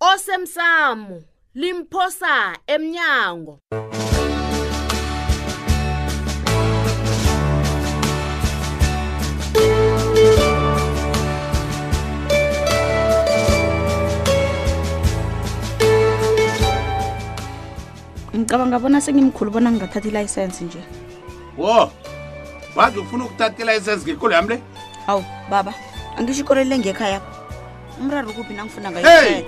osemsamo limphosa emnyango ngicabanga bona sengimkhulu bona ngingathatha ilayisensi nje wo wazi ufuna ukuthatha ilayisensi ngekolo yami le awu baba angisho ikolelo engekhayapho umraro ukuphi nangifuna ngayo hey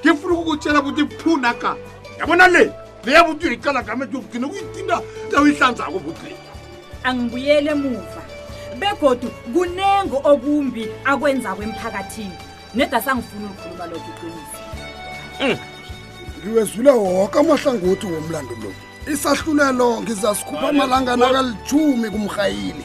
ngifuna ukukutshela ukuthi phuna ka yabona le leya buthi uyiqala game yokugcina ukuyithinta lawuyihlanzako buthi le angibuyele emuva begodu kunengo okumbi akwenzako emphakathini neda sangifuna ukukhuluma lokho iqiniso mm. ngiwezwile woke amahlangothi womlando lo isahlulelo ngizasikhupha amalanga nakalithumi kumrhayili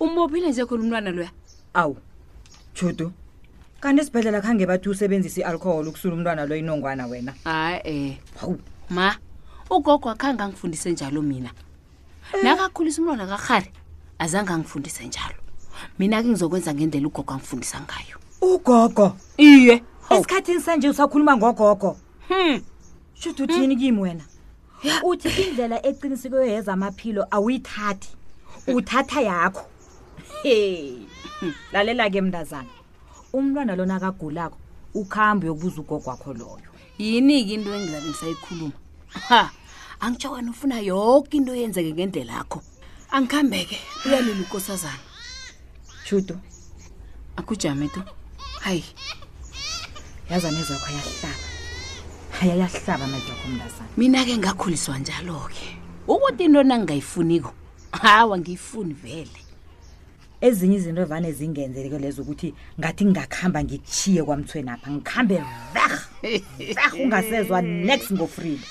umbopheleze khona umntwana loya awu judu kanti esibhedlela khange bathi usebenzise i-alcohol ukusula umntwana lo inongwana wena hayi eh hawu ma ugogo akhange angifundise njalo mina nakakhulisa umntwana karhari azange angifundise njalo mina ke ngizokwenza ngendlela ugogo angifundisa ngayo ugogo iye esikhathini sanje usakhuluma ngogogo hmm shuthi uthini kimi wena uthi indlela eqiniseko yeza amaphilo awuyithathi uthatha yakho lalela-ke mntazana umntwana lona akagulako ukuhambe yokubuza ugogwakho loyo yini-ke into engilabe ngisayikhuluma ha angitsho wena ufuna yoke into yenzeke ngendlela yakho angikhambeke uyalila ukosazana judo akujame tu hayi yazana ezakho ayahlaba hayi ayahlaba amajwakho mntazana mina-ke ngakhuliswa njalo-ke ukuthi into nangingayifuniko hawa ngiyifuni vele ezinye izinto evane zingenzeleke lezo ukuthi ngathi ngingakuhamba ngikuchiye kwamthweni apha ngikhambe veh veh ungasezwa next ngofrida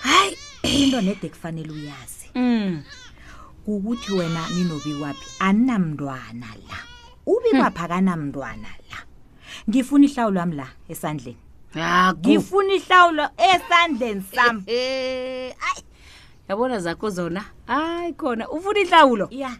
hayi into nede kufanele uyazi Mm. kukuthi wena ninobikwaphi aninamntwana la ubikwaphi akanamntwana la ngifuna ihlawulo wami la esandleni Haku. ngifuna ihlawulo esandleni sami Eh, ayi. Yabona zakho zona. Hayi khona ufuna ihlawulo. ya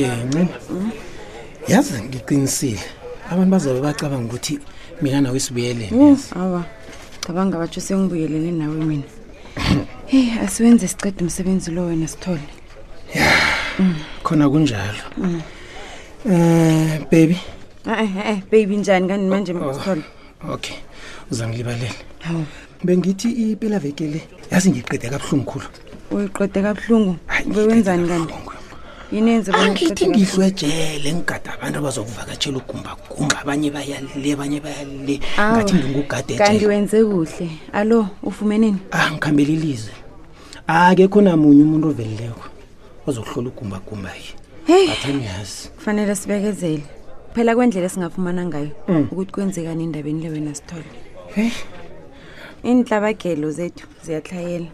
yenci yazi ngiqinisile abantu bazabe bacabanga ukuthi mina nawe sibuyeleni Oh, awa cabanga batsho sengibuyelele nawe mina heyi asiwenze siqeda umsebenzi lo wena sithole ya khona kunjalo um baby e-e baby njani kanti manje mkhona okay uzangilibalele hawu bengithi ipela veke le yazi ngiqede kabuhlungu khulu uyiqede kabuhlungu Hayi, ngiqede bewenzani kanti kabuhlungu. yini yenze bona angithi uqede ngihlwejele ngigade abantu abazokuvakatshela ugumbagumba abanye bayale abanye bayale Awu, ngathi kabuhlungu? kanti ngingugadete wenze kuhle alo ufumeneni ah ngikhambela ilizwe akekho namunye umuntu ovelileko ozokuhlola ugumbagumba ye heyi athangiyazi kufanele sibekezele phela kwendlela esingafumana ngayo Mm. ukuthi kwenzekani endabeni le wena sithole heyi iintlabagelo zethu ziyatlhayela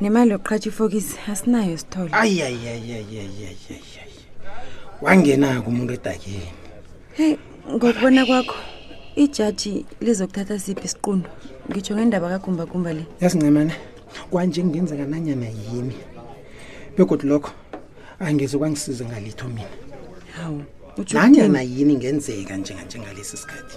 nemali yokuqhatsha ifokisi asinayo sithole ayiyayiyayiyayiyayiyayi wangena-ke umuntu edakeni heyi ngokubona kwakho ijaji lizokuthatha siphi isiqundo ngitsho ngendaba kagumbagumba le yasincemane kwanje kungenzeka nanyana yimi begodwa lokho angeze kwangisiza ngalitho mina hawu nanyana yini ingenzeka njenganjengalesi sikhathi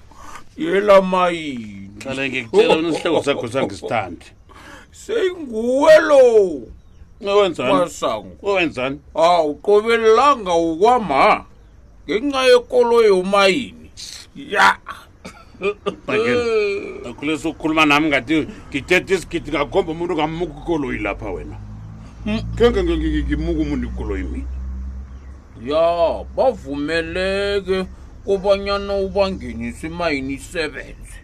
yela mayini qala ngikutshela wena isihloko sakho sangisithandi seyinguwe lo wenzani masango wenzani ha uqobelelanga ukwama ngenxa yekolo yomayini ya bakela akhulesa ukukhuluma nami ngathi ngithetha isigidi ngakhomba umuntu ngamuka ikoloyi lapha wena kenge ngimuka umuntu ikoloyi mina ya bavumeleke kobanyana ubangenise imayini isebenze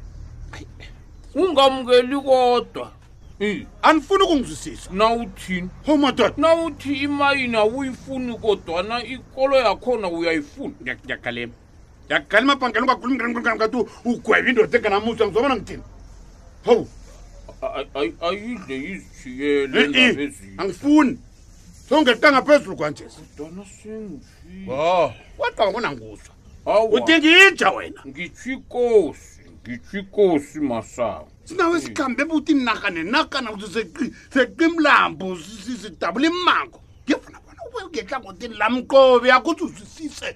ungamukeli kodwa Eh, anifuni ukungizwisisa nawuthini ho madoda nawuthi imayini awuyifuni kodwana ikolo yakhona uyayifuna Ngiya- ngiyagalema ngiyagalema bhangela ungakhulumngathi ugweba indoda enganamusa ngizobona ngithini hawu Ay- ay- ayidle izithiyele Eh, eh, endabezinto angifuni songetanga phezulu kwanjesi mntwana sengifile bo wacanga bona nguzwa awa udingija wena ngitsho ikosi ngitsho ikosi masango sinawe esikhambe buti inarha nenarha nakuthi seqi- seqi imlambo si- si- sidabula imango ngifuna bona ubuyokehla ngotini lamqobi akuthi uzwisise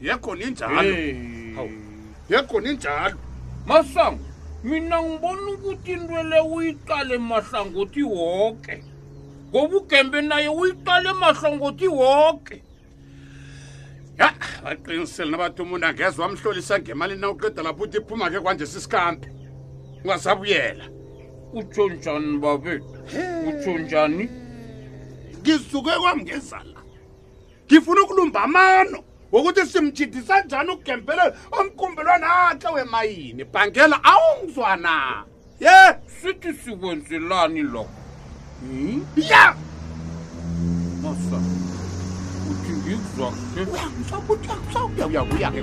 yekho ninjalo yekho ninjalo masango mina ngibona ukuthi into le uyiqale mahlangothi woke ngoba ugembe naye uyiqale mahlangothi woke ya baqinisele nabathi umuntu angezwa amhlolisa ngemalini na uqeda lapho uthi iphuma ke kwanje sisikambe ungasabuyela utsho njani babethu utsho njani ngisuke kwamngezala ngifuna ukulumba amano wokuthi simjidisa njani ukugembelela omkumbelwana akhe wemayini bhangela awungizwa na ye sithi sikwenzelani lokho hmm? ya masa uthi ngikuzwa kuseuyauyauyake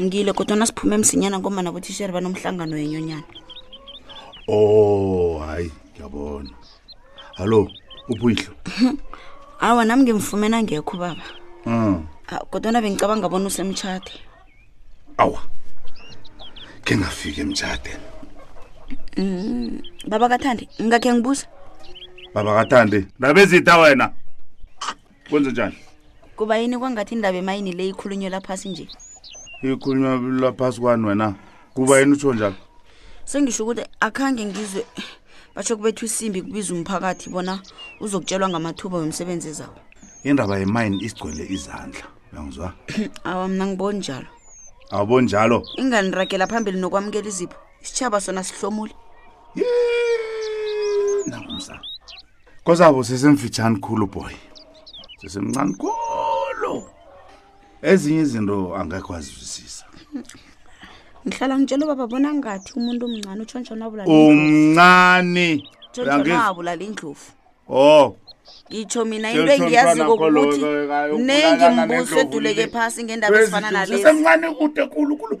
ngile kodwa nasiphume emsinyana ngombana botisheri banomhlangano yenyonyana o oh, hayi ngiyabona hallo ubuyihlo awa nami ngimfumena ngekho baba um kodwana bengicabanga bona usemtshade awa khe ngafiki emtshade mm, baba kathandi ngingakhe ngibuza baba kathandi ndabezitha wena kwenze njani kuba yini kwangathi indaba emayini le ikhulunywe laphasi nje ikhulunywa laphasi kwani wena kuba yini utsho njalo sengisho ukuthi akhange ngizwe batsho kubetha isimbi kubiza umphakathi bona uzokutshelwa ngamathuba wemisebenzi ezawo indaba yemayini isigcwele izandla uyangizwa awa mna ngiboni njalo awuboni njalo inganiragela phambili nokwamukela izipho isitshaba sona sihlomule Yee, nangumsana kozabo sesemfitshani khulu boy sesemncane khulu ezinye izinto angekho azizwisisa ngihlala ngitshela ubaba bona ngathi umuntu omncane utshonshona abulala umncane tshonshona abulala indlovu oh ngitsho mina into engiyaziko ukuthi mnengi mbuso eduleke phasi ngendaba ezifana nalezi kude khulu khulu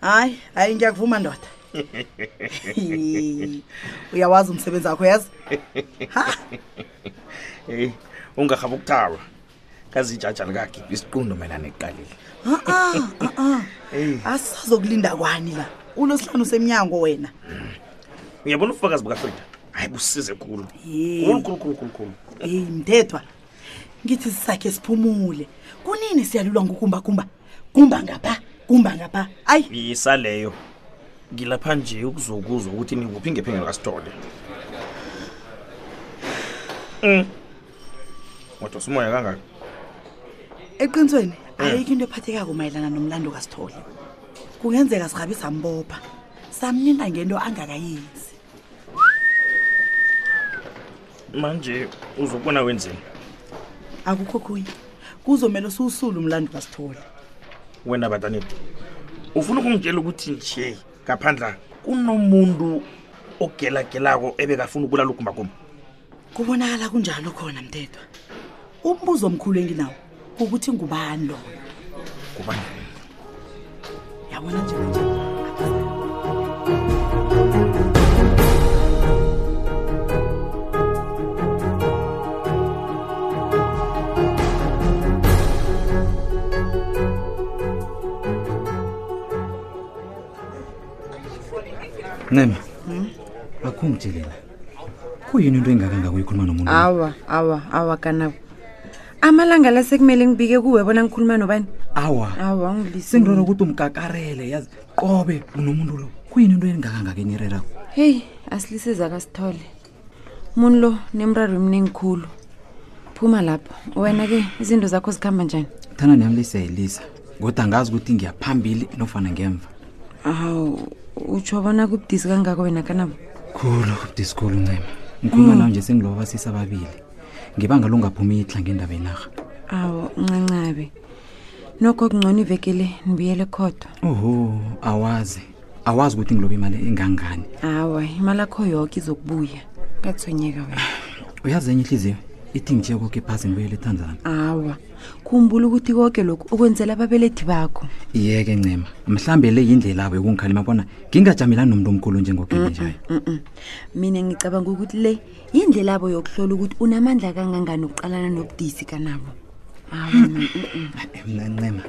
hayi hayi ngiyakuvuma ndoda uyawazi umsebenzi wakho yazi eyi ungahaba ukuthalwa kazijajani kakhe isiqundo mayelana nekuqalile asisazokulinda kwani la unosihlanu semnyango wena uyabona ubufakazi bukafrida hayi busize khulu khulu khulu khulu khulu eyi mthethwa ngithi sisakhe siphumule kunini siyalulwa ngukumbakumba kumba ngapha kumba ngapha ayi yisa leyo ngilapha nje ukuzokuzwa ukuthi nikuphi ngephendulo kasithole um kodwa sumoya kangaka eqinisweni mm. ayikho into ephathekako mayelana nomlando kasithole kungenzeka sihabi sambopha samninda ngento angakayenzi manje uzokubona wenzeni akukho khunye kuzomele usuwusule umlando kasithole wena bataneti ufuna ukungitshela ukuthi nje ngaphandla kunomuntu ogelagelako ebekafuna ukulala ugumbagumba kubonakala kunjalo khona mthethwa umbuzo omkhulu enginawo ukuthi ngubani loyo kubani yabona njenanje ncema akungitshelela kuyini into engakangako uyikhuluma nomuntu awa awa awa kanabo amalanga la sekumele ngibike kuwe bona ngikhuluma nobani awa awa ngilise sengilona ukuthi umkakarele yazi qobe unomuntu lo kuyini into engakangako enirerako heyi asilise zakasithole umuntu lo nemraro eminingi khulu phuma lapho wena-ke izinto zakho zikhamba njani thana niyamlisa yelisa kodwa angazi ukuthi ngiyaphambili nofana ngemva awu utsho bona kubudisi kangako wena kanabo khulu kubudisi khulu ncema ngikhuluma nawo nje sengiloba basisi ababili ngebanga longaphumi ihla ngendaba yenarha awu ncancabe nokho kungcono ivekele nibuyele khodwa oho awazi awazi ukuthi ngiloba imali engangani hawa imali akho yoke izokubuya ungathwenyeka wena uyazi enye ihliziyo ithi ngitshiye koke ibhasi ngibuyele ethanzana hawa khumbula ukuthi koke lokhu ukwenzela ababelethi bakho iyeke ncema mhlawumbe le yindlela abo yokungikhalima bona ngingajamelani nomntu omkhulu njengokebenjayo Mm-mm. mina ngicabanga ukuthi le yindlela abo yokuhlola ukuthi unamandla kangangani ukuqalana nobudisi kanabo mna ncema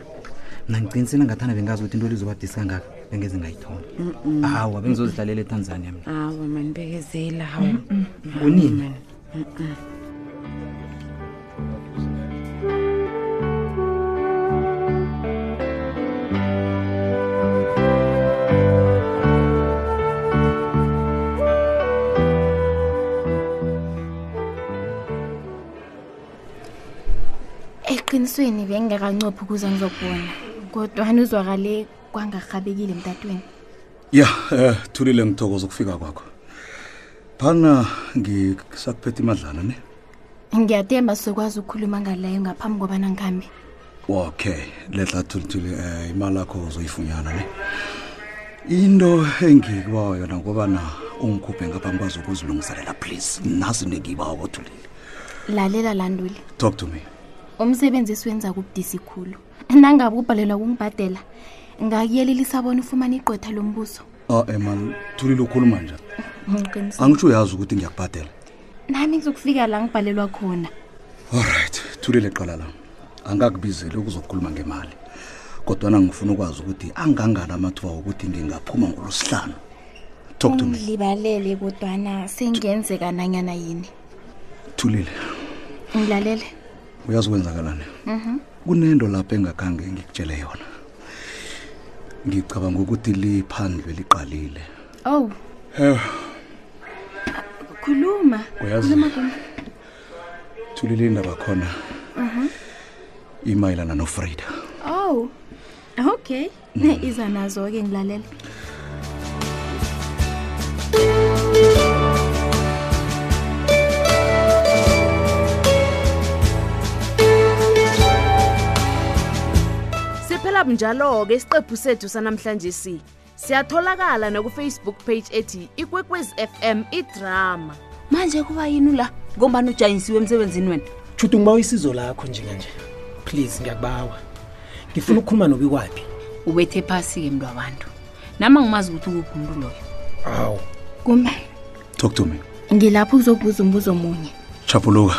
mna ngiqinisile ngathanda bengazi ukuthi into elizobabudisi kangaka bengeze ngayithola hawa bengizozidlalela etanzania mna hawa mani bekezela hawa kunini eqinisweni bengingekancophi ukuze ngizokubona kodwani uzwakale kwangarhabekile emtatweni ya um thulile ngithokoza ukufika kwakho phana ngisakuphetha imadlana ne ngiyatemba sizokwazi ukukhuluma ngaleyo ngaphambi kobana ngihambe okay letla thulithuli um eh, imali yakho uzoyifunyana ne into engikubawa yona kobana ungikhuphe ngaphambi kwazi ukuzilungiselela please nasi into engiyibawa kothulile lalela landuli talk to me umsebenzi esiwenza kubudisi khulu nangabe ubhalelwa kungibhadela ngakuyelelisa bona ufumane igqwetha lombuso a-e man thulile ukhuluma njani angitsho uyazi ukuthi ngiyakubhadela nami ngizokufika la ngibhalelwa khona olright thulile qala la angakubizeli ukuzokhuluma ngemali kodwana ngifuna ukwazi ukuthi angangani amathuba wokuthi ngingaphuma ngolosihlanu talk to me libalele kodwana sengenzeka nanyana yini thulile ngilalele uyazi kwenzakalani mhm. kunento lapho engakhange ngikutshele yona ngicabanga ukuthi liphandlwe liqalile ow Ew, khuluma Uyazi- khuluma Gumbo. thulile indaba khona Mhm. imayelana nofrida ow okay ne iza nazo-ke ngilalele siphela bunjalo-ke isiqephu sethu sanamhlanje si siyatholakala nakufacebook page ethi ikwekwez fm idrama manje kuba yini ula ngombani ujanyisiwe emsebenzini wena shuthi ngiba uyisizo lakho njenganje please ngiyakubawa ngifuna ukukhuluma nobikwaphi ubethe phasi-ke mntu wabantu nama ngimazi ukuthi ukuphi umntu loyo awu kume talk to me ngilapho ukuzokubuza umbuzo omunye chapuluka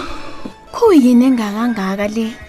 khuyini engakangaka le